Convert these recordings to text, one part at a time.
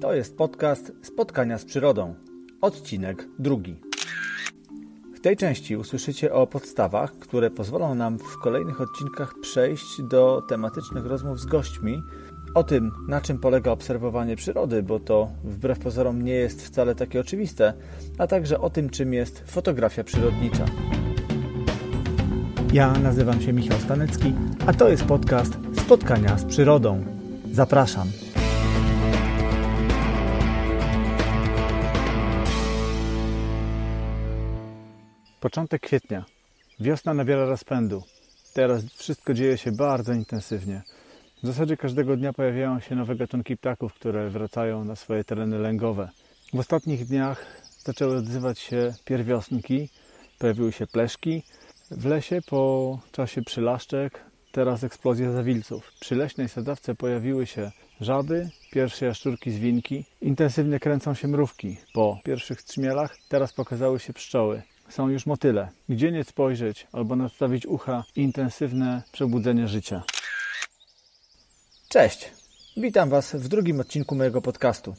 To jest podcast Spotkania z przyrodą. Odcinek drugi. W tej części usłyszycie o podstawach, które pozwolą nam w kolejnych odcinkach przejść do tematycznych rozmów z gośćmi, o tym, na czym polega obserwowanie przyrody, bo to wbrew pozorom nie jest wcale takie oczywiste, a także o tym, czym jest fotografia przyrodnicza. Ja nazywam się Michał Stanecki, a to jest podcast Spotkania z przyrodą. Zapraszam. Początek kwietnia. Wiosna nabiera rozpędu. Teraz wszystko dzieje się bardzo intensywnie. W zasadzie każdego dnia pojawiają się nowe gatunki ptaków, które wracają na swoje tereny lęgowe. W ostatnich dniach zaczęły odzywać się pierwiosnki, pojawiły się pleszki. W lesie po czasie przylaszczek teraz eksplozja zawilców. Przy leśnej sadzawce pojawiły się żaby, pierwsze jaszczurki zwinki. Intensywnie kręcą się mrówki. Po pierwszych trzmielach teraz pokazały się pszczoły są już motyle. Gdzie nie spojrzeć albo nastawić ucha intensywne przebudzenie życia. Cześć! Witam Was w drugim odcinku mojego podcastu.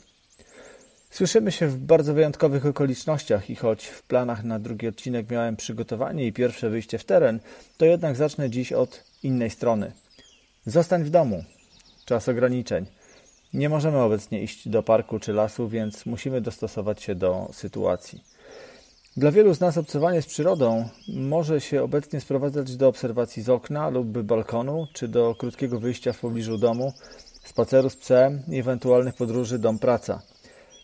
Słyszymy się w bardzo wyjątkowych okolicznościach i choć w planach na drugi odcinek miałem przygotowanie i pierwsze wyjście w teren, to jednak zacznę dziś od innej strony. Zostań w domu. Czas ograniczeń. Nie możemy obecnie iść do parku czy lasu, więc musimy dostosować się do sytuacji. Dla wielu z nas obcowanie z przyrodą może się obecnie sprowadzać do obserwacji z okna lub balkonu, czy do krótkiego wyjścia w pobliżu domu, spaceru z psem i ewentualnych podróży dom-praca.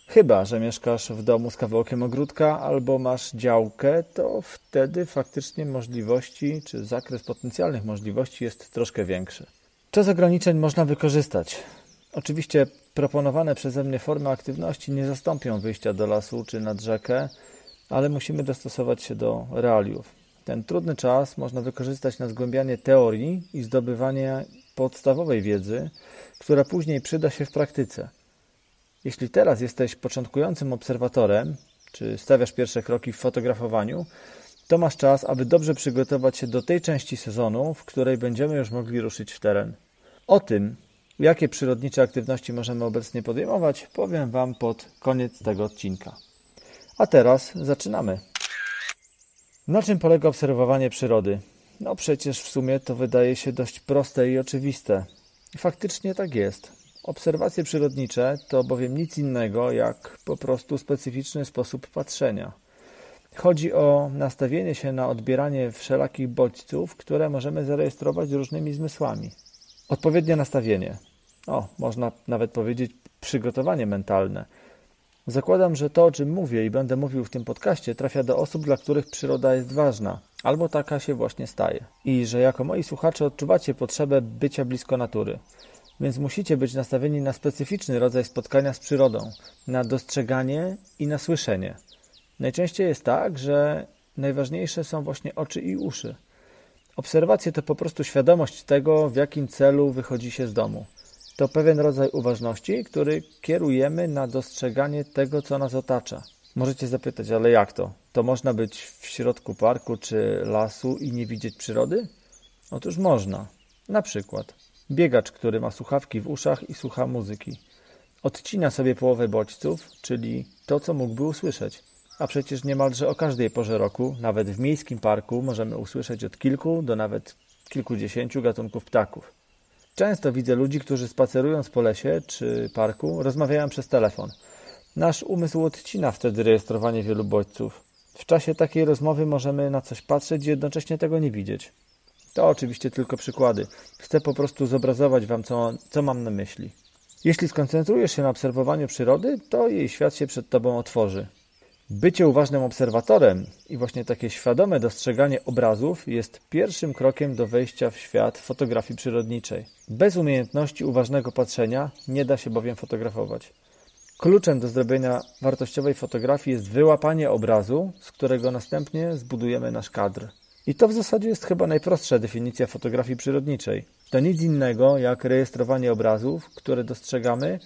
Chyba, że mieszkasz w domu z kawałkiem ogródka albo masz działkę, to wtedy faktycznie możliwości, czy zakres potencjalnych możliwości jest troszkę większy. Czas ograniczeń można wykorzystać. Oczywiście proponowane przeze mnie formy aktywności nie zastąpią wyjścia do lasu czy nad rzekę, ale musimy dostosować się do realiów. Ten trudny czas można wykorzystać na zgłębianie teorii i zdobywanie podstawowej wiedzy, która później przyda się w praktyce. Jeśli teraz jesteś początkującym obserwatorem, czy stawiasz pierwsze kroki w fotografowaniu, to masz czas, aby dobrze przygotować się do tej części sezonu, w której będziemy już mogli ruszyć w teren. O tym, jakie przyrodnicze aktywności możemy obecnie podejmować, powiem Wam pod koniec tego odcinka. A teraz zaczynamy. Na czym polega obserwowanie przyrody? No przecież w sumie to wydaje się dość proste i oczywiste. Faktycznie tak jest. Obserwacje przyrodnicze to bowiem nic innego jak po prostu specyficzny sposób patrzenia. Chodzi o nastawienie się na odbieranie wszelakich bodźców, które możemy zarejestrować różnymi zmysłami. Odpowiednie nastawienie. O, można nawet powiedzieć przygotowanie mentalne – Zakładam, że to, o czym mówię i będę mówił w tym podcaście, trafia do osób, dla których przyroda jest ważna, albo taka się właśnie staje. I że jako moi słuchacze odczuwacie potrzebę bycia blisko natury. Więc musicie być nastawieni na specyficzny rodzaj spotkania z przyrodą, na dostrzeganie i na słyszenie. Najczęściej jest tak, że najważniejsze są właśnie oczy i uszy. Obserwacje to po prostu świadomość tego, w jakim celu wychodzi się z domu. To pewien rodzaj uważności, który kierujemy na dostrzeganie tego, co nas otacza. Możecie zapytać, ale jak to? To można być w środku parku czy lasu i nie widzieć przyrody? Otóż można. Na przykład biegacz, który ma słuchawki w uszach i słucha muzyki. Odcina sobie połowę bodźców, czyli to, co mógłby usłyszeć. A przecież niemalże o każdej porze roku, nawet w miejskim parku, możemy usłyszeć od kilku do nawet kilkudziesięciu gatunków ptaków. Często widzę ludzi, którzy spacerując po lesie czy parku, rozmawiają przez telefon. Nasz umysł odcina wtedy rejestrowanie wielu bodźców. W czasie takiej rozmowy możemy na coś patrzeć i jednocześnie tego nie widzieć. To oczywiście tylko przykłady. Chcę po prostu zobrazować Wam, co, co mam na myśli. Jeśli skoncentrujesz się na obserwowaniu przyrody, to jej świat się przed Tobą otworzy. Bycie uważnym obserwatorem i właśnie takie świadome dostrzeganie obrazów jest pierwszym krokiem do wejścia w świat fotografii przyrodniczej. Bez umiejętności uważnego patrzenia nie da się bowiem fotografować. Kluczem do zrobienia wartościowej fotografii jest wyłapanie obrazu, z którego następnie zbudujemy nasz kadr. I to w zasadzie jest chyba najprostsza definicja fotografii przyrodniczej. To nic innego jak rejestrowanie obrazów, które dostrzegamy,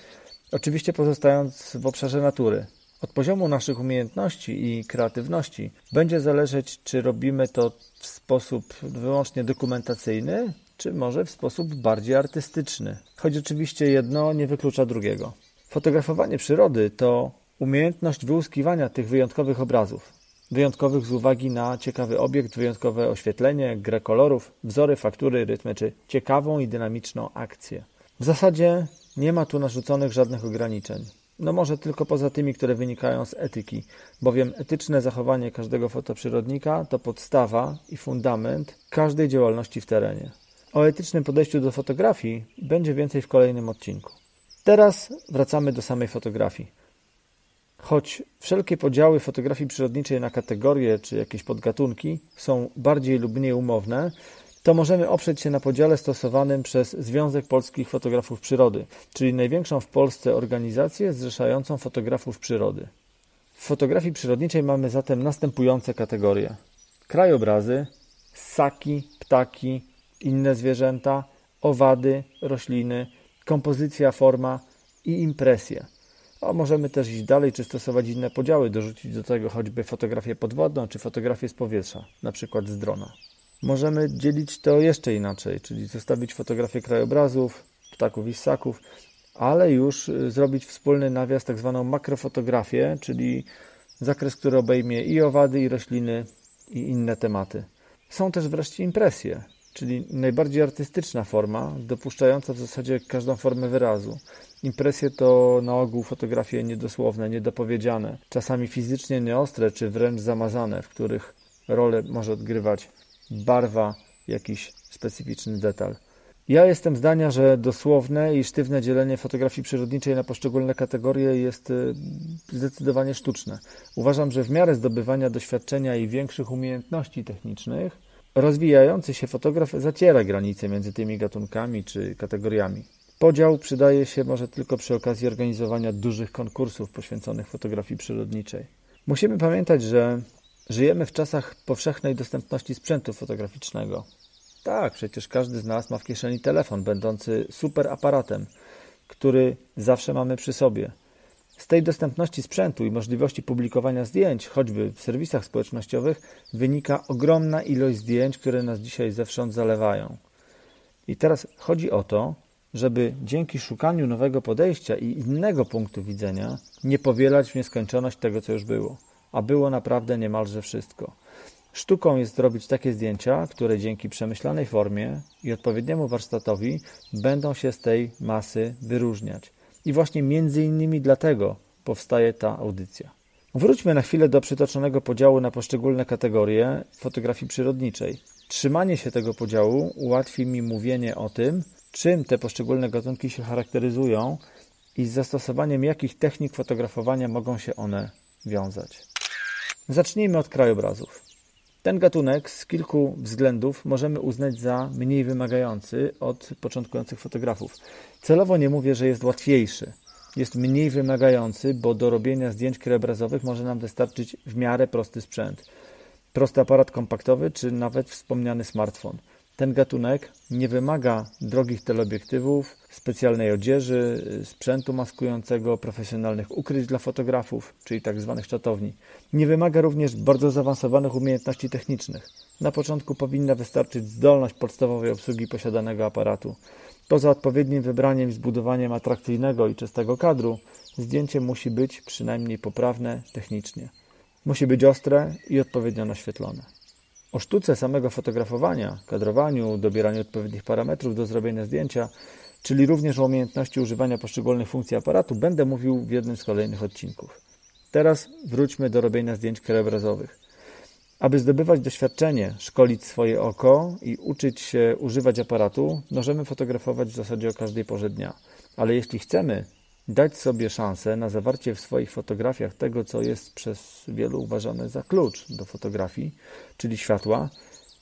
oczywiście pozostając w obszarze natury. Od poziomu naszych umiejętności i kreatywności będzie zależeć, czy robimy to w sposób wyłącznie dokumentacyjny, czy może w sposób bardziej artystyczny. Choć oczywiście jedno nie wyklucza drugiego. Fotografowanie przyrody to umiejętność wyłuskiwania tych wyjątkowych obrazów. Wyjątkowych z uwagi na ciekawy obiekt, wyjątkowe oświetlenie, grę kolorów, wzory, faktury, rytmy czy ciekawą i dynamiczną akcję. W zasadzie nie ma tu narzuconych żadnych ograniczeń. No może tylko poza tymi, które wynikają z etyki, bowiem etyczne zachowanie każdego fotoprzyrodnika to podstawa i fundament każdej działalności w terenie. O etycznym podejściu do fotografii będzie więcej w kolejnym odcinku. Teraz wracamy do samej fotografii. Choć wszelkie podziały fotografii przyrodniczej na kategorie czy jakieś podgatunki są bardziej lub mniej umowne, to możemy oprzeć się na podziale stosowanym przez Związek Polskich Fotografów Przyrody, czyli największą w Polsce organizację zrzeszającą fotografów przyrody. W fotografii przyrodniczej mamy zatem następujące kategorie: krajobrazy, ssaki, ptaki, inne zwierzęta, owady, rośliny, kompozycja, forma i impresje. A możemy też iść dalej, czy stosować inne podziały, dorzucić do tego choćby fotografię podwodną, czy fotografię z powietrza, na przykład z drona. Możemy dzielić to jeszcze inaczej, czyli zostawić fotografię krajobrazów, ptaków i ssaków, ale już y, zrobić wspólny nawias, tak zwaną makrofotografię, czyli zakres, który obejmie i owady, i rośliny, i inne tematy. Są też wreszcie impresje, czyli najbardziej artystyczna forma, dopuszczająca w zasadzie każdą formę wyrazu. Impresje to na ogół fotografie niedosłowne, niedopowiedziane, czasami fizycznie nieostre czy wręcz zamazane, w których rolę może odgrywać barwa, jakiś specyficzny detal. Ja jestem zdania, że dosłowne i sztywne dzielenie fotografii przyrodniczej na poszczególne kategorie jest y, zdecydowanie sztuczne. Uważam, że w miarę zdobywania doświadczenia i większych umiejętności technicznych, rozwijający się fotograf zaciera granice między tymi gatunkami czy kategoriami. Podział przydaje się może tylko przy okazji organizowania dużych konkursów poświęconych fotografii przyrodniczej. Musimy pamiętać, że żyjemy w czasach powszechnej dostępności sprzętu fotograficznego. Tak, przecież każdy z nas ma w kieszeni telefon będący super aparatem, który zawsze mamy przy sobie. Z tej dostępności sprzętu i możliwości publikowania zdjęć, choćby w serwisach społecznościowych, wynika ogromna ilość zdjęć, które nas dzisiaj zewsząd zalewają. I teraz chodzi o to, żeby dzięki szukaniu nowego podejścia i innego punktu widzenia nie powielać w nieskończoność tego, co już było. A było naprawdę niemalże wszystko. Sztuką jest zrobić takie zdjęcia, które dzięki przemyślanej formie i odpowiedniemu warsztatowi będą się z tej masy wyróżniać. I właśnie między innymi dlatego powstaje ta audycja. Wróćmy na chwilę do przytoczonego podziału na poszczególne kategorie fotografii przyrodniczej. Trzymanie się tego podziału ułatwi mi mówienie o tym, czym te poszczególne gatunki się charakteryzują i z zastosowaniem jakich technik fotografowania mogą się one wiązać. Zacznijmy od krajobrazów. Ten gatunek z kilku względów możemy uznać za mniej wymagający od początkujących fotografów. Celowo nie mówię, że jest łatwiejszy. Jest mniej wymagający, bo do robienia zdjęć krajobrazowych może nam wystarczyć w miarę prosty sprzęt. Prosty aparat kompaktowy czy nawet wspomniany smartfon. Ten gatunek nie wymaga drogich teleobiektywów, specjalnej odzieży, sprzętu maskującego, profesjonalnych ukryć dla fotografów, czyli tzw. Tak czatowni. Nie wymaga również bardzo zaawansowanych umiejętności technicznych. Na początku powinna wystarczyć zdolność podstawowej obsługi posiadanego aparatu. Poza odpowiednim wybraniem i zbudowaniem atrakcyjnego i czystego kadru, zdjęcie musi być przynajmniej poprawne technicznie. Musi być ostre i odpowiednio naświetlone. O sztuce samego fotografowania, kadrowaniu, dobieraniu odpowiednich parametrów do zrobienia zdjęcia, czyli również o umiejętności używania poszczególnych funkcji aparatu, będę mówił w jednym z kolejnych odcinków. Teraz wróćmy do robienia zdjęć krajobrazowych. Aby zdobywać doświadczenie, szkolić swoje oko i uczyć się używać aparatu, możemy fotografować w zasadzie o każdej porze dnia. Ale jeśli chcemy dać sobie szansę na zawarcie w swoich fotografiach tego, co jest przez wielu uważane za klucz do fotografii, czyli światła,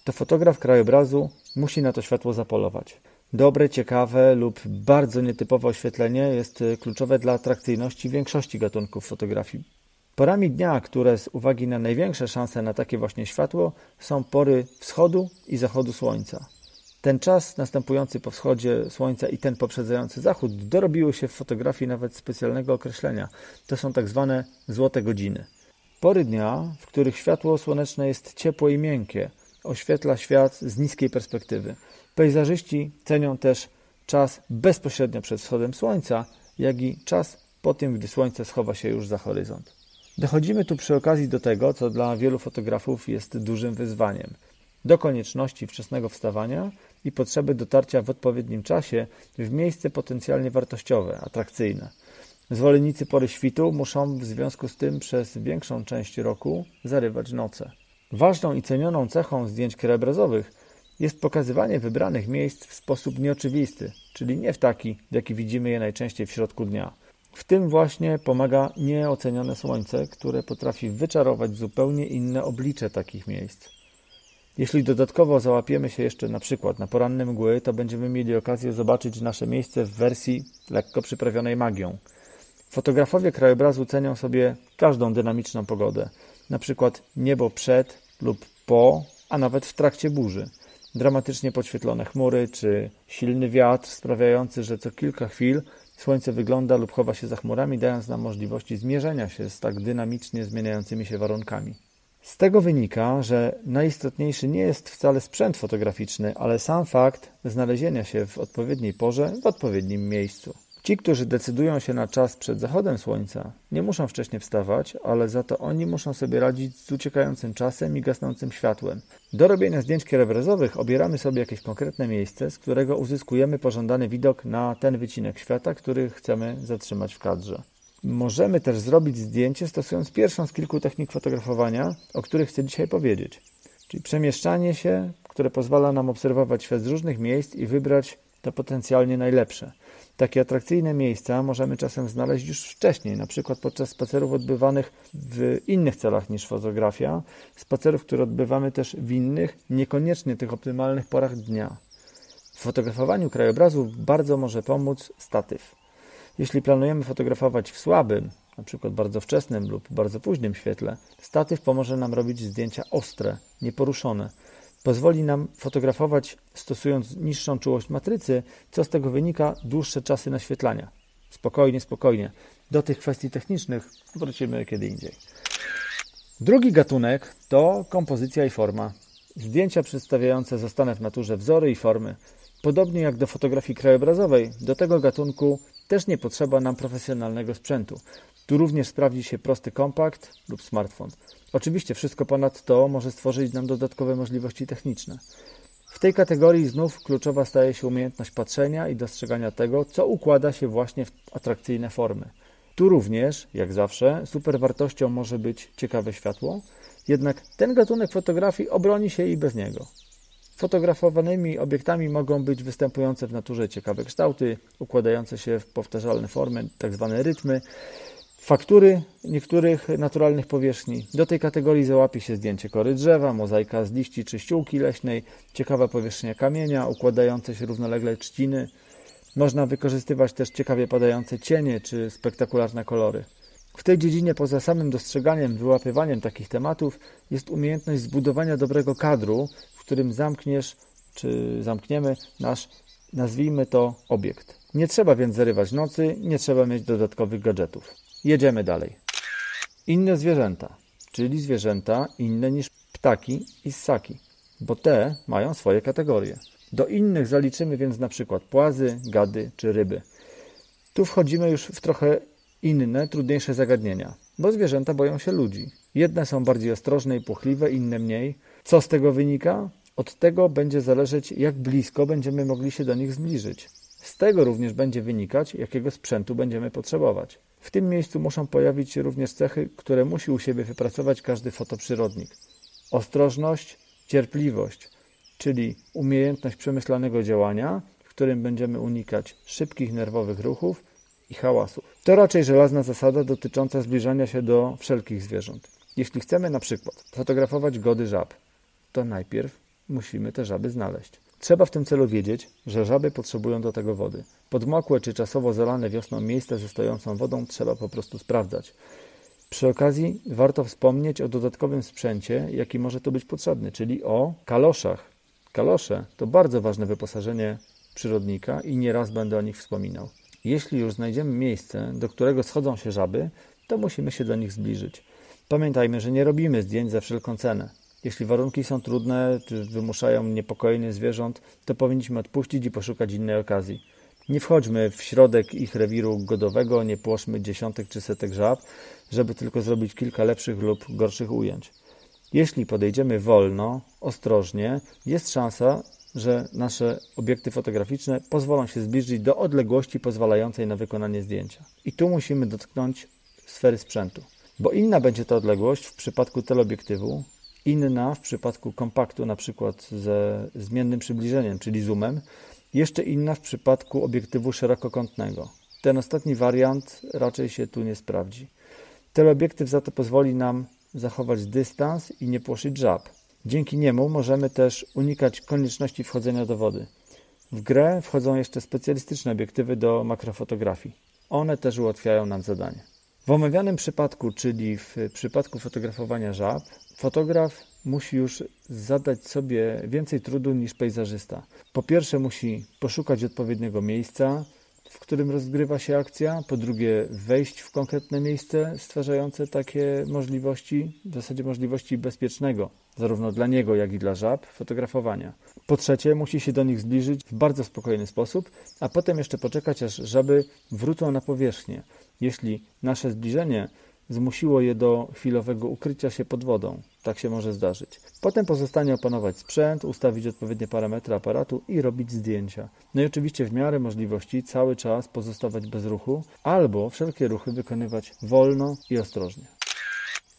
to fotograf krajobrazu musi na to światło zapolować. Dobre, ciekawe lub bardzo nietypowe oświetlenie jest kluczowe dla atrakcyjności większości gatunków fotografii. Porami dnia, które z uwagi na największe szanse na takie właśnie światło, są pory wschodu i zachodu słońca. Ten czas następujący po wschodzie słońca i ten poprzedzający zachód dorobiły się w fotografii nawet specjalnego określenia. To są tak zwane złote godziny. Pory dnia, w których światło słoneczne jest ciepłe i miękkie, oświetla świat z niskiej perspektywy. Pejzażyści cenią też czas bezpośrednio przed wschodem słońca, jak i czas po tym, gdy słońce schowa się już za horyzont. Dochodzimy tu przy okazji do tego, co dla wielu fotografów jest dużym wyzwaniem. Do konieczności wczesnego wstawania i potrzeby dotarcia w odpowiednim czasie w miejsce potencjalnie wartościowe, atrakcyjne. Zwolennicy pory świtu muszą w związku z tym przez większą część roku zarywać noce. Ważną i cenioną cechą zdjęć krajobrazowych jest pokazywanie wybranych miejsc w sposób nieoczywisty, czyli nie w taki, w jaki widzimy je najczęściej w środku dnia. W tym właśnie pomaga nieocenione słońce, które potrafi wyczarować zupełnie inne oblicze takich miejsc. Jeśli dodatkowo załapiemy się jeszcze na przykład na poranne mgły, to będziemy mieli okazję zobaczyć nasze miejsce w wersji lekko przyprawionej magią. Fotografowie krajobrazu cenią sobie każdą dynamiczną pogodę, na przykład niebo przed lub po, a nawet w trakcie burzy. Dramatycznie podświetlone chmury czy silny wiatr sprawiający, że co kilka chwil słońce wygląda lub chowa się za chmurami, dając nam możliwości zmierzenia się z tak dynamicznie zmieniającymi się warunkami. Z tego wynika, że najistotniejszy nie jest wcale sprzęt fotograficzny, ale sam fakt znalezienia się w odpowiedniej porze w odpowiednim miejscu. Ci, którzy decydują się na czas przed zachodem słońca, nie muszą wcześniej wstawać, ale za to oni muszą sobie radzić z uciekającym czasem i gasnącym światłem. Do robienia zdjęć kierowrezowych obieramy sobie jakieś konkretne miejsce, z którego uzyskujemy pożądany widok na ten wycinek świata, który chcemy zatrzymać w kadrze. Możemy też zrobić zdjęcie stosując pierwszą z kilku technik fotografowania, o których chcę dzisiaj powiedzieć. Czyli przemieszczanie się, które pozwala nam obserwować świat z różnych miejsc i wybrać to potencjalnie najlepsze. Takie atrakcyjne miejsca możemy czasem znaleźć już wcześniej, na przykład podczas spacerów odbywanych w innych celach niż fotografia, spacerów, które odbywamy też w innych, niekoniecznie tych optymalnych porach dnia. W fotografowaniu krajobrazu bardzo może pomóc statyw. Jeśli planujemy fotografować w słabym, przykład bardzo wczesnym lub bardzo późnym świetle, statyw pomoże nam robić zdjęcia ostre, nieporuszone. Pozwoli nam fotografować stosując niższą czułość matrycy, co z tego wynika dłuższe czasy naświetlania. Spokojnie, spokojnie. Do tych kwestii technicznych wrócimy kiedy indziej. Drugi gatunek to kompozycja i forma. Zdjęcia przedstawiające zastane w naturze wzory i formy. Podobnie jak do fotografii krajobrazowej, do tego gatunku też nie potrzeba nam profesjonalnego sprzętu. Tu również sprawdzi się prosty kompakt lub smartfon. Oczywiście wszystko ponad to może stworzyć nam dodatkowe możliwości techniczne. W tej kategorii znów kluczowa staje się umiejętność patrzenia i dostrzegania tego, co układa się właśnie w atrakcyjne formy. Tu również, jak zawsze, super wartością może być ciekawe światło, jednak ten gatunek fotografii obroni się i bez niego. Fotografowanymi obiektami mogą być występujące w naturze ciekawe kształty, układające się w powtarzalne formy, tzw. Tak rytmy, faktury niektórych naturalnych powierzchni. Do tej kategorii załapie się zdjęcie kory drzewa, mozaika z liści czy ściółki leśnej, ciekawa powierzchnia kamienia, układające się równolegle trzciny. Można wykorzystywać też ciekawie padające cienie czy spektakularne kolory. W tej dziedzinie poza samym dostrzeganiem, wyłapywaniem takich tematów jest umiejętność zbudowania dobrego kadru, którym zamkniesz, czy zamkniemy nasz, nazwijmy to, obiekt. Nie trzeba więc zarywać nocy, nie trzeba mieć dodatkowych gadżetów. Jedziemy dalej. Inne zwierzęta, czyli zwierzęta inne niż ptaki i ssaki, bo te mają swoje kategorie. Do innych zaliczymy więc na przykład płazy, gady czy ryby. Tu wchodzimy już w trochę inne, trudniejsze zagadnienia, bo zwierzęta boją się ludzi. Jedne są bardziej ostrożne i puchliwe, inne mniej. Co z tego wynika? Od tego będzie zależeć, jak blisko będziemy mogli się do nich zbliżyć. Z tego również będzie wynikać, jakiego sprzętu będziemy potrzebować. W tym miejscu muszą pojawić się również cechy, które musi u siebie wypracować każdy fotoprzyrodnik. Ostrożność, cierpliwość, czyli umiejętność przemyślanego działania, w którym będziemy unikać szybkich nerwowych ruchów i hałasów. To raczej żelazna zasada dotycząca zbliżania się do wszelkich zwierząt. Jeśli chcemy na przykład fotografować gody żab, to najpierw musimy te żaby znaleźć. Trzeba w tym celu wiedzieć, że żaby potrzebują do tego wody. Podmokłe czy czasowo zalane wiosną miejsca ze stojącą wodą trzeba po prostu sprawdzać. Przy okazji warto wspomnieć o dodatkowym sprzęcie, jaki może tu być potrzebny, czyli o kaloszach. Kalosze to bardzo ważne wyposażenie przyrodnika i nieraz będę o nich wspominał. Jeśli już znajdziemy miejsce, do którego schodzą się żaby, to musimy się do nich zbliżyć. Pamiętajmy, że nie robimy zdjęć za wszelką cenę. Jeśli warunki są trudne czy wymuszają niepokojenie zwierząt, to powinniśmy odpuścić i poszukać innej okazji. Nie wchodźmy w środek ich rewiru godowego, nie płoszmy dziesiątek czy setek żab, żeby tylko zrobić kilka lepszych lub gorszych ujęć. Jeśli podejdziemy wolno, ostrożnie, jest szansa, że nasze obiekty fotograficzne pozwolą się zbliżyć do odległości pozwalającej na wykonanie zdjęcia. I tu musimy dotknąć sfery sprzętu, bo inna będzie ta odległość w przypadku teleobiektywu, inna w przypadku kompaktu, na przykład ze zmiennym przybliżeniem, czyli zoomem, jeszcze inna w przypadku obiektywu szerokokątnego. Ten ostatni wariant raczej się tu nie sprawdzi. Teleobiektyw za to pozwoli nam zachować dystans i nie płoszyć żab. Dzięki niemu możemy też unikać konieczności wchodzenia do wody. W grę wchodzą jeszcze specjalistyczne obiektywy do makrofotografii. One też ułatwiają nam zadanie. W omawianym przypadku, czyli w przypadku fotografowania żab, fotograf musi już zadać sobie więcej trudu niż pejzażysta. Po pierwsze, musi poszukać odpowiedniego miejsca, w którym rozgrywa się akcja, po drugie wejść w konkretne miejsce stwarzające takie możliwości, w zasadzie możliwości bezpiecznego, zarówno dla niego, jak i dla żab, fotografowania. Po trzecie, musi się do nich zbliżyć w bardzo spokojny sposób, a potem jeszcze poczekać, aż żaby wrócą na powierzchnię. Jeśli nasze zbliżenie zmusiło je do chwilowego ukrycia się pod wodą. Tak się może zdarzyć. Potem pozostanie opanować sprzęt, ustawić odpowiednie parametry aparatu i robić zdjęcia. No i oczywiście w miarę możliwości cały czas pozostawać bez ruchu albo wszelkie ruchy wykonywać wolno i ostrożnie.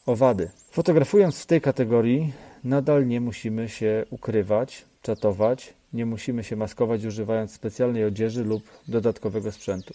Owady. Fotografując w tej kategorii nadal nie musimy się ukrywać, czatować, nie musimy się maskować używając specjalnej odzieży lub dodatkowego sprzętu.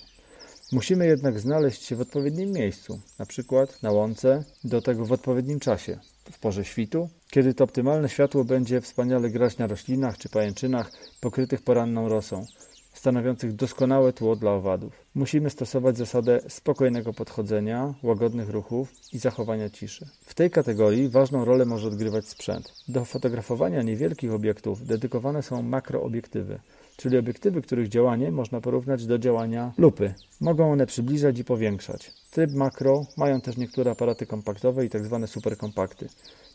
Musimy jednak znaleźć się w odpowiednim miejscu, na przykład na łące, do tego w odpowiednim czasie, w porze świtu, kiedy to optymalne światło będzie wspaniale grać na roślinach czy pajęczynach pokrytych poranną rosą, stanowiących doskonałe tło dla owadów. Musimy stosować zasadę spokojnego podchodzenia, łagodnych ruchów i zachowania ciszy. W tej kategorii ważną rolę może odgrywać sprzęt. Do fotografowania niewielkich obiektów dedykowane są makroobiektywy czyli obiektywy, których działanie można porównać do działania lupy. Mogą one przybliżać i powiększać. Tryb makro mają też niektóre aparaty kompaktowe i tzw. Tak superkompakty.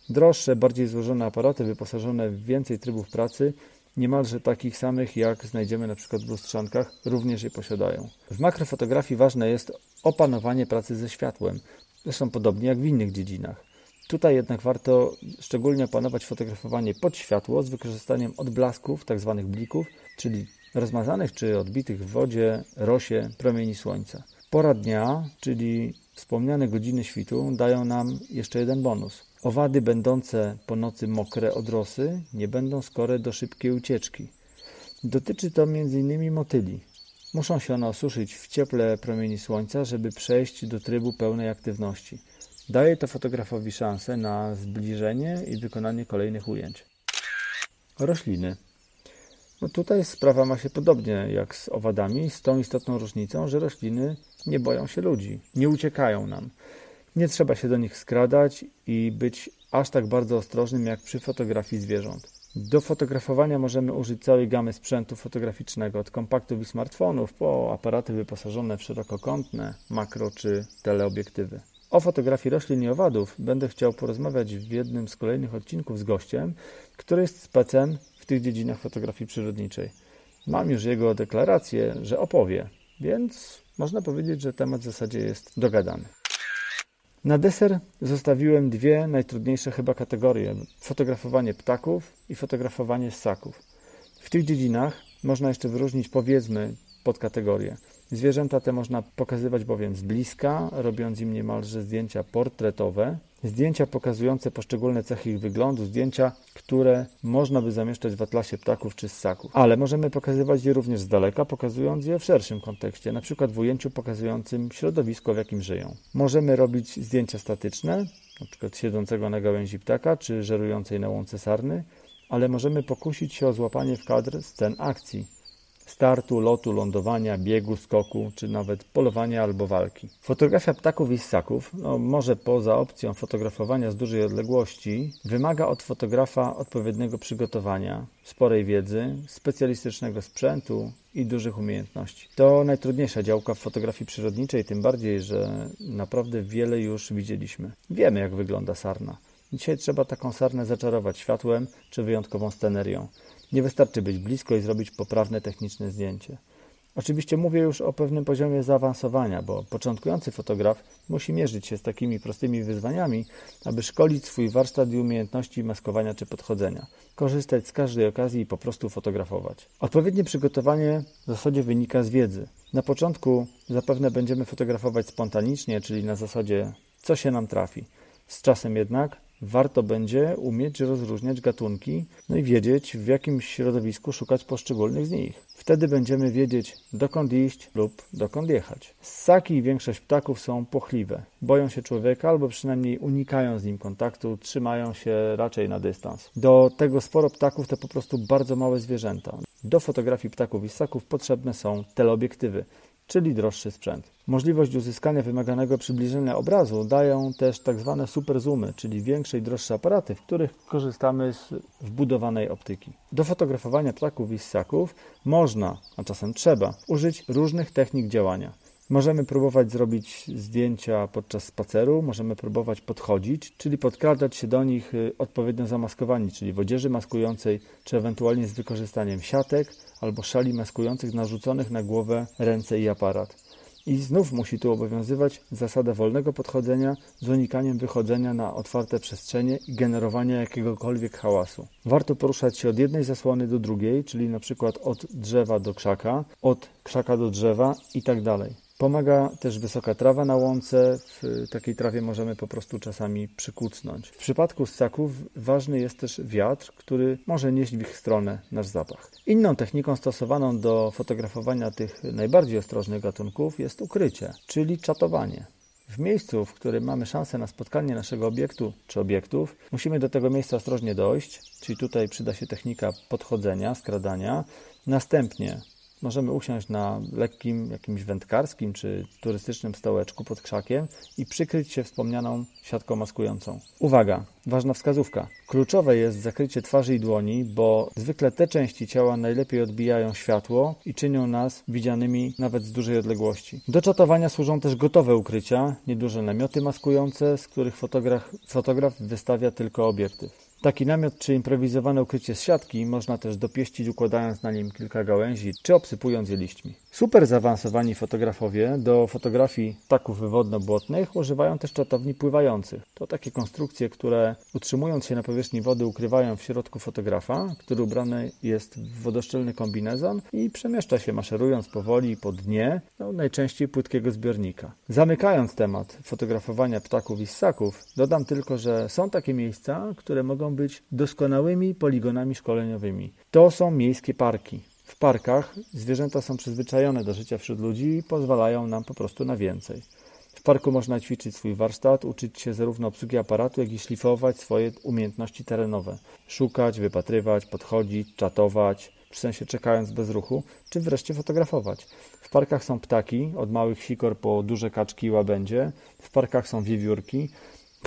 Droższe, bardziej złożone aparaty wyposażone w więcej trybów pracy, niemalże takich samych jak znajdziemy na przykład w lustrzankach, również je posiadają. W makrofotografii ważne jest opanowanie pracy ze światłem, zresztą podobnie jak w innych dziedzinach. Tutaj jednak warto szczególnie opanować fotografowanie pod światło z wykorzystaniem odblasków, tzw. Tak blików, czyli rozmazanych czy odbitych w wodzie, rosie, promieni słońca. Pora dnia, czyli wspomniane godziny świtu, dają nam jeszcze jeden bonus. Owady będące po nocy mokre od rosy nie będą skore do szybkiej ucieczki. Dotyczy to m.in. motyli. Muszą się one osuszyć w cieple promieni słońca, żeby przejść do trybu pełnej aktywności. Daje to fotografowi szansę na zbliżenie i wykonanie kolejnych ujęć. Rośliny. No tutaj sprawa ma się podobnie jak z owadami, z tą istotną różnicą, że rośliny nie boją się ludzi, nie uciekają nam. Nie trzeba się do nich skradać i być aż tak bardzo ostrożnym jak przy fotografii zwierząt. Do fotografowania możemy użyć całej gamy sprzętu fotograficznego, od kompaktów i smartfonów po aparaty wyposażone w szerokokątne, makro czy teleobiektywy. O fotografii roślin i owadów będę chciał porozmawiać w jednym z kolejnych odcinków z gościem, który jest specem w tych dziedzinach fotografii przyrodniczej. Mam już jego deklarację, że opowie, więc można powiedzieć, że temat w zasadzie jest dogadany. Na deser zostawiłem dwie najtrudniejsze chyba kategorie: fotografowanie ptaków i fotografowanie ssaków. W tych dziedzinach można jeszcze wyróżnić powiedzmy podkategorie. Zwierzęta te można pokazywać bowiem z bliska, robiąc im niemalże zdjęcia portretowe, zdjęcia pokazujące poszczególne cechy ich wyglądu, zdjęcia, które można by zamieszczać w atlasie ptaków czy ssaków. Ale możemy pokazywać je również z daleka, pokazując je w szerszym kontekście, na przykład w ujęciu pokazującym środowisko, w jakim żyją. Możemy robić zdjęcia statyczne, przykład siedzącego na gałęzi ptaka czy żerującej na łące sarny, ale możemy pokusić się o złapanie w kadr scen akcji, startu, lotu, lądowania, biegu, skoku, czy nawet polowania albo walki. Fotografia ptaków i ssaków, no może poza opcją fotografowania z dużej odległości, wymaga od fotografa odpowiedniego przygotowania, sporej wiedzy, specjalistycznego sprzętu i dużych umiejętności. To najtrudniejsza działka w fotografii przyrodniczej, tym bardziej, że naprawdę wiele już widzieliśmy. Wiemy, jak wygląda sarna. Dzisiaj trzeba taką sarnę zaczarować światłem czy wyjątkową scenerią. Nie wystarczy być blisko i zrobić poprawne techniczne zdjęcie. Oczywiście mówię już o pewnym poziomie zaawansowania, bo początkujący fotograf musi mierzyć się z takimi prostymi wyzwaniami, aby szkolić swój warsztat i umiejętności maskowania czy podchodzenia, korzystać z każdej okazji i po prostu fotografować. Odpowiednie przygotowanie w zasadzie wynika z wiedzy. Na początku zapewne będziemy fotografować spontanicznie, czyli na zasadzie co się nam trafi. Z czasem jednak warto będzie umieć rozróżniać gatunki, no i wiedzieć, w jakim środowisku szukać poszczególnych z nich. Wtedy będziemy wiedzieć, dokąd iść lub dokąd jechać. Ssaki i większość ptaków są płochliwe. Boją się człowieka albo przynajmniej unikają z nim kontaktu, trzymają się raczej na dystans. Do tego sporo ptaków to po prostu bardzo małe zwierzęta. Do fotografii ptaków i ssaków potrzebne są teleobiektywy czyli droższy sprzęt. Możliwość uzyskania wymaganego przybliżenia obrazu dają też tzw. Tak superzoomy, czyli większe i droższe aparaty, w których korzystamy z wbudowanej optyki. Do fotografowania ptaków i ssaków można, a czasem trzeba, użyć różnych technik działania. Możemy próbować zrobić zdjęcia podczas spaceru, możemy próbować podchodzić, czyli podkradać się do nich y, odpowiednio zamaskowani, czyli w odzieży maskującej, czy ewentualnie z wykorzystaniem siatek albo szali maskujących narzuconych na głowę ręce i aparat. I znów musi tu obowiązywać zasada wolnego podchodzenia z unikaniem wychodzenia na otwarte przestrzenie i generowania jakiegokolwiek hałasu. Warto poruszać się od jednej zasłony do drugiej, czyli na przykład od drzewa do krzaka, od krzaka do drzewa i tak dalej. Pomaga też wysoka trawa na łące. W takiej trawie możemy po prostu czasami przykucnąć. W przypadku ssaków ważny jest też wiatr, który może nieść w ich stronę nasz zapach. Inną techniką stosowaną do fotografowania tych najbardziej ostrożnych gatunków jest ukrycie, czyli czatowanie. W miejscu, w którym mamy szansę na spotkanie naszego obiektu czy obiektów, musimy do tego miejsca ostrożnie dojść, czyli tutaj przyda się technika podchodzenia, skradania. Następnie Możemy usiąść na lekkim jakimś wędkarskim czy turystycznym stołeczku pod krzakiem i przykryć się wspomnianą siatką maskującą. Uwaga, ważna wskazówka. Kluczowe jest zakrycie twarzy i dłoni, bo zwykle te części ciała najlepiej odbijają światło i czynią nas widzianymi nawet z dużej odległości. Do czatowania służą też gotowe ukrycia, nieduże namioty maskujące, z których fotograf, fotograf wystawia tylko obiektyw. Taki namiot czy improwizowane ukrycie z siatki można też dopieścić układając na nim kilka gałęzi czy obsypując je liśćmi. Super zaawansowani fotografowie do fotografii ptaków wywodno-błotnych używają też czatowni pływających. To takie konstrukcje, które utrzymując się na powierzchni wody ukrywają w środku fotografa, który ubrany jest w wodoszczelny kombinezon i przemieszcza się maszerując powoli po dnie, no, najczęściej płytkiego zbiornika. Zamykając temat fotografowania ptaków i ssaków, dodam tylko, że są takie miejsca, które mogą być doskonałymi poligonami szkoleniowymi. To są miejskie parki. W parkach zwierzęta są przyzwyczajone do życia wśród ludzi i pozwalają nam po prostu na więcej. W parku można ćwiczyć swój warsztat, uczyć się zarówno obsługi aparatu, jak i szlifować swoje umiejętności terenowe. Szukać, wypatrywać, podchodzić, czatować, w sensie czekając bez ruchu, czy wreszcie fotografować. W parkach są ptaki, od małych sikor po duże kaczki i łabędzie. W parkach są wiewiórki.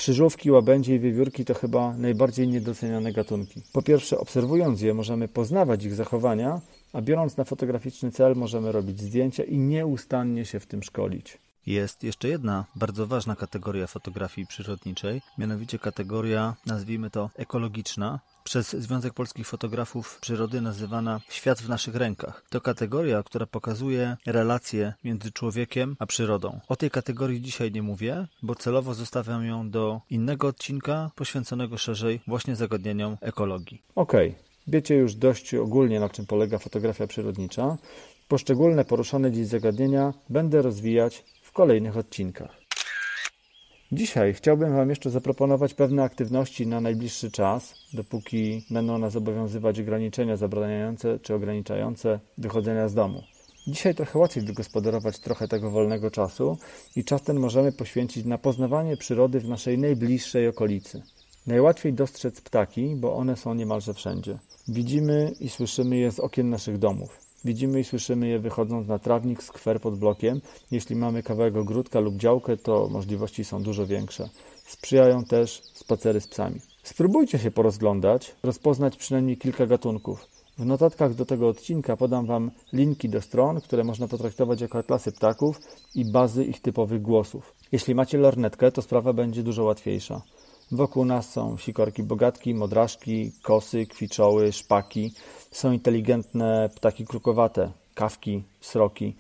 Krzyżówki, łabędzie i wiewiórki to chyba najbardziej niedoceniane gatunki. Po pierwsze, obserwując je, możemy poznawać ich zachowania, a biorąc na fotograficzny cel, możemy robić zdjęcia i nieustannie się w tym szkolić. Jest jeszcze jedna bardzo ważna kategoria fotografii przyrodniczej, mianowicie kategoria, nazwijmy to ekologiczna, przez Związek Polskich Fotografów Przyrody nazywana Świat w naszych rękach. To kategoria, która pokazuje relacje między człowiekiem a przyrodą. O tej kategorii dzisiaj nie mówię, bo celowo zostawiam ją do innego odcinka poświęconego szerzej właśnie zagadnieniom ekologii. Okej, okay. wiecie już dość ogólnie na czym polega fotografia przyrodnicza. Poszczególne poruszane dziś zagadnienia będę rozwijać w kolejnych odcinkach. Dzisiaj chciałbym Wam jeszcze zaproponować pewne aktywności na najbliższy czas, dopóki będą nas obowiązywać ograniczenia zabraniające czy ograniczające wychodzenia z domu. Dzisiaj trochę łatwiej wygospodarować trochę tego wolnego czasu i czas ten możemy poświęcić na poznawanie przyrody w naszej najbliższej okolicy. Najłatwiej dostrzec ptaki, bo one są niemalże wszędzie. Widzimy i słyszymy je z okien naszych domów. Widzimy i słyszymy je wychodząc na trawnik, skwer pod blokiem. Jeśli mamy kawałek ogródka lub działkę, to możliwości są dużo większe. Sprzyjają też spacery z psami. Spróbujcie się porozglądać, rozpoznać przynajmniej kilka gatunków. W notatkach do tego odcinka podam Wam linki do stron, które można potraktować jako atlasy ptaków i bazy ich typowych głosów. Jeśli macie lornetkę, to sprawa będzie dużo łatwiejsza. Wokół nas są sikorki bogatki, modraszki, kosy, kwiczoły, szpaki. Są inteligentne ptaki krukowate, kawki, sroki.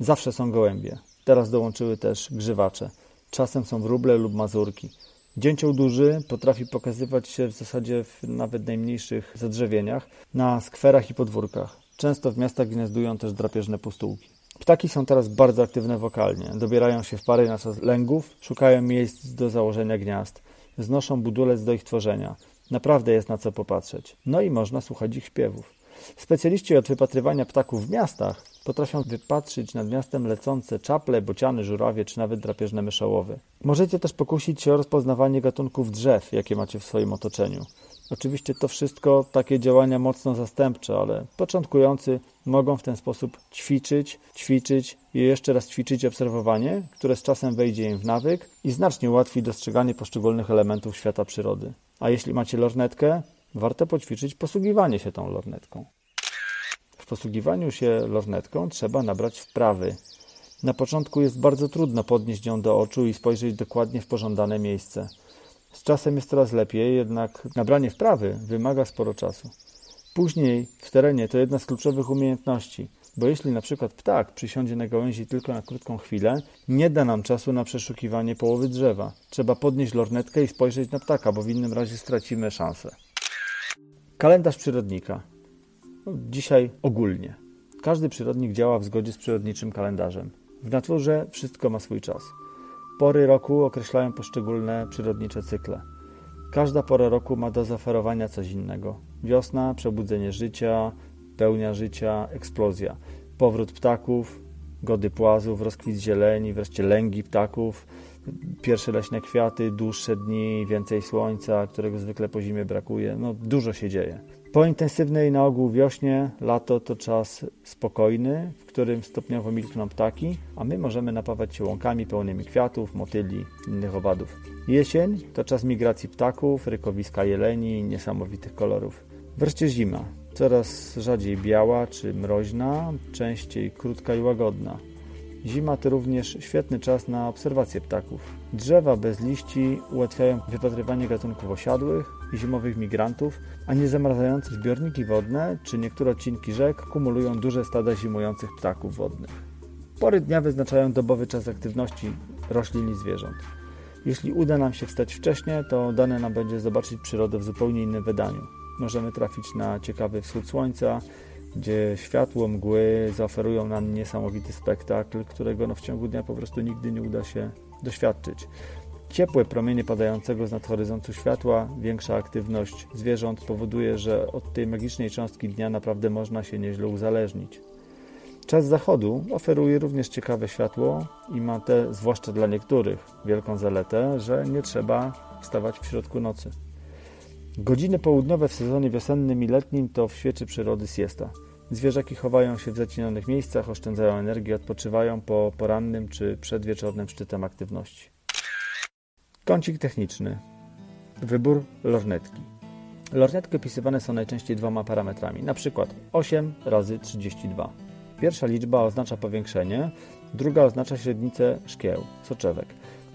Zawsze są gołębie. Teraz dołączyły też grzywacze. Czasem są wróble lub mazurki. Dzięcioł duży potrafi pokazywać się w zasadzie w nawet najmniejszych zadrzewieniach, na skwerach i podwórkach. Często w miastach gniazdują też drapieżne pustułki. Ptaki są teraz bardzo aktywne wokalnie. Dobierają się w pary na czas lęgów, szukają miejsc do założenia gniazd. Znoszą budulec do ich tworzenia. Naprawdę jest na co popatrzeć. No i można słuchać ich śpiewów. Specjaliści od wypatrywania ptaków w miastach potrafią wypatrzyć nad miastem lecące czaple, bociany, żurawie czy nawet drapieżne myszołowy. Możecie też pokusić się o rozpoznawanie gatunków drzew, jakie macie w swoim otoczeniu. Oczywiście to wszystko takie działania mocno zastępcze, ale początkujący mogą w ten sposób ćwiczyć, ćwiczyć i jeszcze raz ćwiczyć obserwowanie, które z czasem wejdzie im w nawyk i znacznie ułatwi dostrzeganie poszczególnych elementów świata przyrody. A jeśli macie lornetkę, warto poćwiczyć posługiwanie się tą lornetką. W posługiwaniu się lornetką trzeba nabrać wprawy. Na początku jest bardzo trudno podnieść ją do oczu i spojrzeć dokładnie w pożądane miejsce. Z czasem jest coraz lepiej, jednak nabranie wprawy wymaga sporo czasu. Później w terenie to jedna z kluczowych umiejętności, bo jeśli na przykład ptak przysiądzie na gałęzi tylko na krótką chwilę, nie da nam czasu na przeszukiwanie połowy drzewa. Trzeba podnieść lornetkę i spojrzeć na ptaka, bo w innym razie stracimy szansę. Kalendarz przyrodnika. No, dzisiaj ogólnie. Każdy przyrodnik działa w zgodzie z przyrodniczym kalendarzem. W naturze wszystko ma swój czas. Pory roku określają poszczególne przyrodnicze cykle. Każda pora roku ma do zaoferowania coś innego. Wiosna, przebudzenie życia, pełnia życia, eksplozja. Powrót ptaków, gody płazów, rozkwit zieleni, wreszcie lęgi ptaków, pierwsze leśne kwiaty, dłuższe dni, więcej słońca, którego zwykle po zimie brakuje. No, dużo się dzieje. Po intensywnej na ogół wiośnie, lato to czas spokojny, w którym stopniowo milkną ptaki, a my możemy napawać się łąkami pełnymi kwiatów, motyli, innych owadów. Jesień to czas migracji ptaków, rykowiska jeleni i niesamowitych kolorów. Wreszcie zima, coraz rzadziej biała czy mroźna, częściej krótka i łagodna. Zima to również świetny czas na obserwację ptaków. Drzewa bez liści ułatwiają wypatrywanie gatunków osiadłych i zimowych migrantów, a niezamarzające zbiorniki wodne czy niektóre odcinki rzek kumulują duże stada zimujących ptaków wodnych. Pory dnia wyznaczają dobowy czas aktywności roślin i zwierząt. Jeśli uda nam się wstać wcześniej, to dane nam będzie zobaczyć przyrodę w zupełnie innym wydaniu. Możemy trafić na ciekawy wschód słońca, gdzie światło, mgły zaoferują nam niesamowity spektakl, którego no w ciągu dnia po prostu nigdy nie uda się doświadczyć. Ciepłe promienie padającego z nadhoryzontu światła, większa aktywność zwierząt powoduje, że od tej magicznej cząstki dnia naprawdę można się nieźle uzależnić. Czas zachodu oferuje również ciekawe światło i ma tę, zwłaszcza dla niektórych, wielką zaletę, że nie trzeba wstawać w środku nocy. Godziny południowe w sezonie wiosennym i letnim to w świeczy przyrody siesta. Zwierzaki chowają się w zacinanych miejscach, oszczędzają energię, odpoczywają po porannym czy przedwieczornym szczytem aktywności. Kącik techniczny. Wybór lornetki. Lornetki opisywane są najczęściej dwoma parametrami, np. 8 razy 32. Pierwsza liczba oznacza powiększenie, druga oznacza średnicę szkieł, soczewek.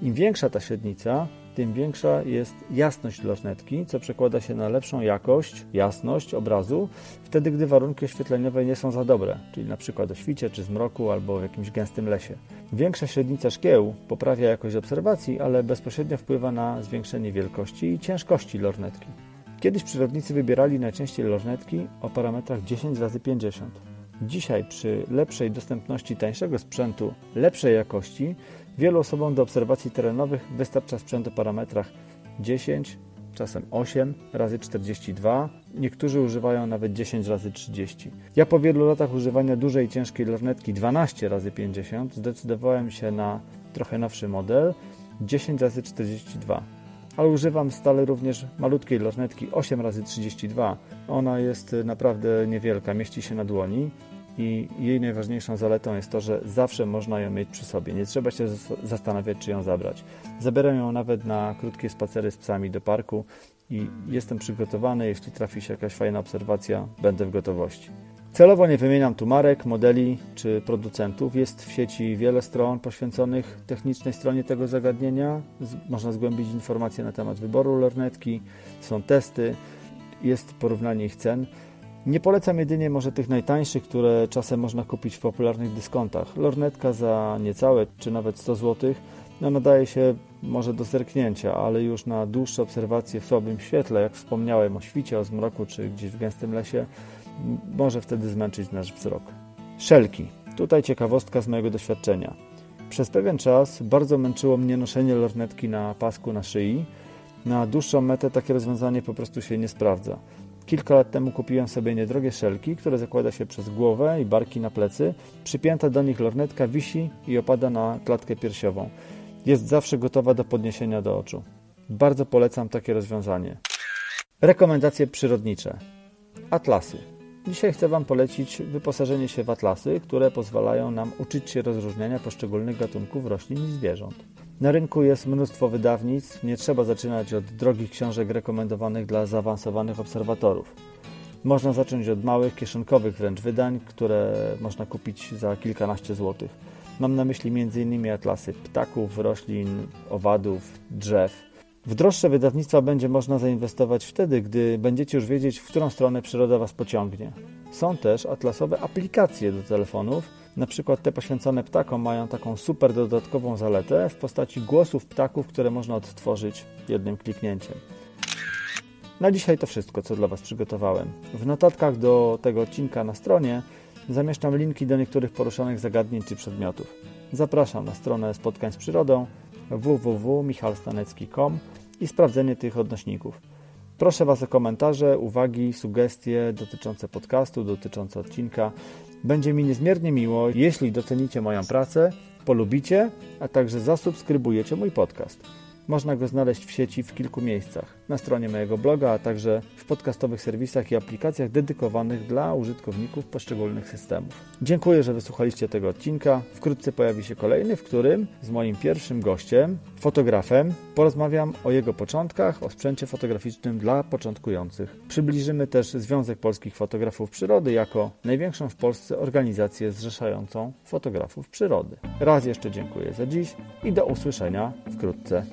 Im większa ta średnica, tym większa jest jasność lornetki, co przekłada się na lepszą jakość, jasność obrazu, wtedy gdy warunki oświetleniowe nie są za dobre, czyli na przykład o świcie czy zmroku albo w jakimś gęstym lesie. Większa średnica szkieł poprawia jakość obserwacji, ale bezpośrednio wpływa na zwiększenie wielkości i ciężkości lornetki. Kiedyś przyrodnicy wybierali najczęściej lornetki o parametrach 10 razy 50. Dzisiaj przy lepszej dostępności tańszego sprzętu, lepszej jakości, wielu osobom do obserwacji terenowych wystarcza sprzęt o parametrach 10, czasem 8 razy 42. Niektórzy używają nawet 10 razy 30. Ja po wielu latach używania dużej ciężkiej lornetki 12 razy 50 zdecydowałem się na trochę nowszy model 10 razy 42 ale używam stale również malutkiej lornetki 8 razy 32 Ona jest naprawdę niewielka, mieści się na dłoni i jej najważniejszą zaletą jest to, że zawsze można ją mieć przy sobie. Nie trzeba się zastanawiać, czy ją zabrać. Zabieram ją nawet na krótkie spacery z psami do parku i jestem przygotowany. Jeśli trafi się jakaś fajna obserwacja, będę w gotowości. Celowo nie wymieniam tu marek, modeli czy producentów. Jest w sieci wiele stron poświęconych technicznej stronie tego zagadnienia. Można zgłębić informacje na temat wyboru lornetki, są testy, jest porównanie ich cen. Nie polecam jedynie może tych najtańszych, które czasem można kupić w popularnych dyskontach. Lornetka za niecałe czy nawet 100 zł no, nadaje się może do zerknięcia, ale już na dłuższe obserwacje w słabym świetle, jak wspomniałem o świcie, o zmroku czy gdzieś w gęstym lesie, może wtedy zmęczyć nasz wzrok. Szelki. Tutaj ciekawostka z mojego doświadczenia. Przez pewien czas bardzo męczyło mnie noszenie lornetki na pasku na szyi. Na dłuższą metę takie rozwiązanie po prostu się nie sprawdza. Kilka lat temu kupiłem sobie niedrogie szelki, które zakłada się przez głowę i barki na plecy. Przypięta do nich lornetka wisi i opada na klatkę piersiową. Jest zawsze gotowa do podniesienia do oczu. Bardzo polecam takie rozwiązanie. Rekomendacje przyrodnicze. Atlasy. Dzisiaj chcę Wam polecić wyposażenie się w atlasy, które pozwalają nam uczyć się rozróżniania poszczególnych gatunków roślin i zwierząt. Na rynku jest mnóstwo wydawnictw, nie trzeba zaczynać od drogich książek rekomendowanych dla zaawansowanych obserwatorów. Można zacząć od małych, kieszonkowych wręcz wydań, które można kupić za kilkanaście złotych. Mam na myśli m.in. atlasy ptaków, roślin, owadów, drzew. W droższe wydawnictwa będzie można zainwestować wtedy, gdy będziecie już wiedzieć, w którą stronę przyroda Was pociągnie. Są też atlasowe aplikacje do telefonów, na przykład te poświęcone ptakom mają taką super dodatkową zaletę w postaci głosów ptaków, które można odtworzyć jednym kliknięciem. Na dzisiaj to wszystko, co dla Was przygotowałem. W notatkach do tego odcinka na stronie zamieszczam linki do niektórych poruszonych zagadnień czy przedmiotów. Zapraszam na stronę spotkań z przyrodą www.michalstanecki.com i sprawdzenie tych odnośników. Proszę Was o komentarze, uwagi, sugestie dotyczące podcastu, dotyczące odcinka. Będzie mi niezmiernie miło, jeśli docenicie moją pracę, polubicie, a także zasubskrybujecie mój podcast. Można go znaleźć w sieci w kilku miejscach. Na stronie mojego bloga, a także w podcastowych serwisach i aplikacjach dedykowanych dla użytkowników poszczególnych systemów. Dziękuję, że wysłuchaliście tego odcinka. Wkrótce pojawi się kolejny, w którym z moim pierwszym gościem, fotografem, porozmawiam o jego początkach, o sprzęcie fotograficznym dla początkujących. Przybliżymy też Związek Polskich Fotografów Przyrody jako największą w Polsce organizację zrzeszającą fotografów przyrody. Raz jeszcze dziękuję za dziś i do usłyszenia wkrótce.